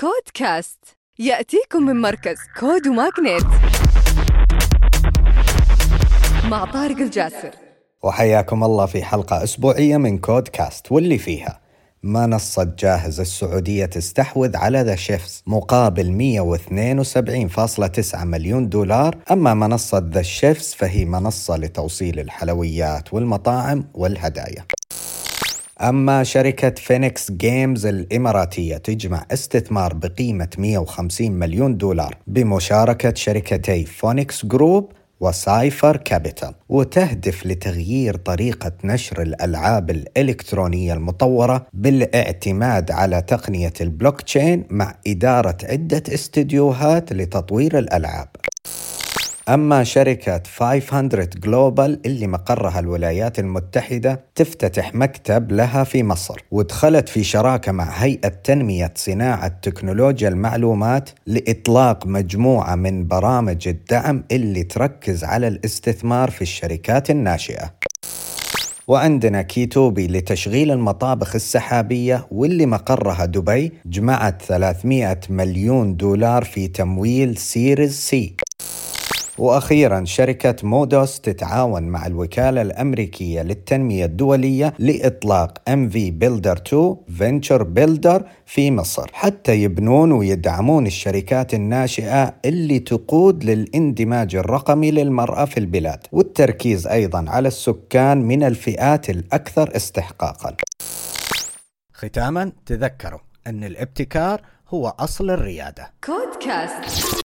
CODE Cast يأتيكم من مركز CODE و MAGNiTT مع طارق الجاسر. وحياكم الله في حلقة أسبوعية من CODE Cast واللي فيها منصة جاهز السعودية تستحوذ على The Chefz مقابل 172.9 مليون دولار. أما منصة The Chefz فهي منصة لتوصيل الحلويات والمطاعم والهدايا. أما شركة فينيكس جيمز الإماراتية تجمع استثمار بقيمة 150 مليون دولار بمشاركة شركتي Phoenix Group و Cypher Capital وتهدف لتغيير طريقة نشر الألعاب الإلكترونية المطورة بالاعتماد على تقنية البلوكتشين مع إدارة عدة استديوهات لتطوير الألعاب. أما شركة 500 Global اللي مقرها الولايات المتحدة تفتتح مكتب لها في مصر ودخلت في شراكة مع هيئة تنمية صناعة تكنولوجيا المعلومات لإطلاق مجموعة من برامج الدعم اللي تركز على الاستثمار في الشركات الناشئة. وعندنا Kitopi لتشغيل المطابخ السحابية واللي مقرها دبي جمعت 300 مليون دولار في تمويل Series C. وأخيرا شركة Modus تتعاون مع الوكالة الأمريكية للتنمية الدولية لإطلاق MV Builder 2 venture builder في مصر حتى يبنون ويدعمون الشركات الناشئة اللي تقود للاندماج الرقمي للمرأة في البلاد والتركيز أيضا على السكان من الفئات الأكثر استحقاقا. ختاما تذكروا أن الابتكار هو أصل الريادة. كود كاست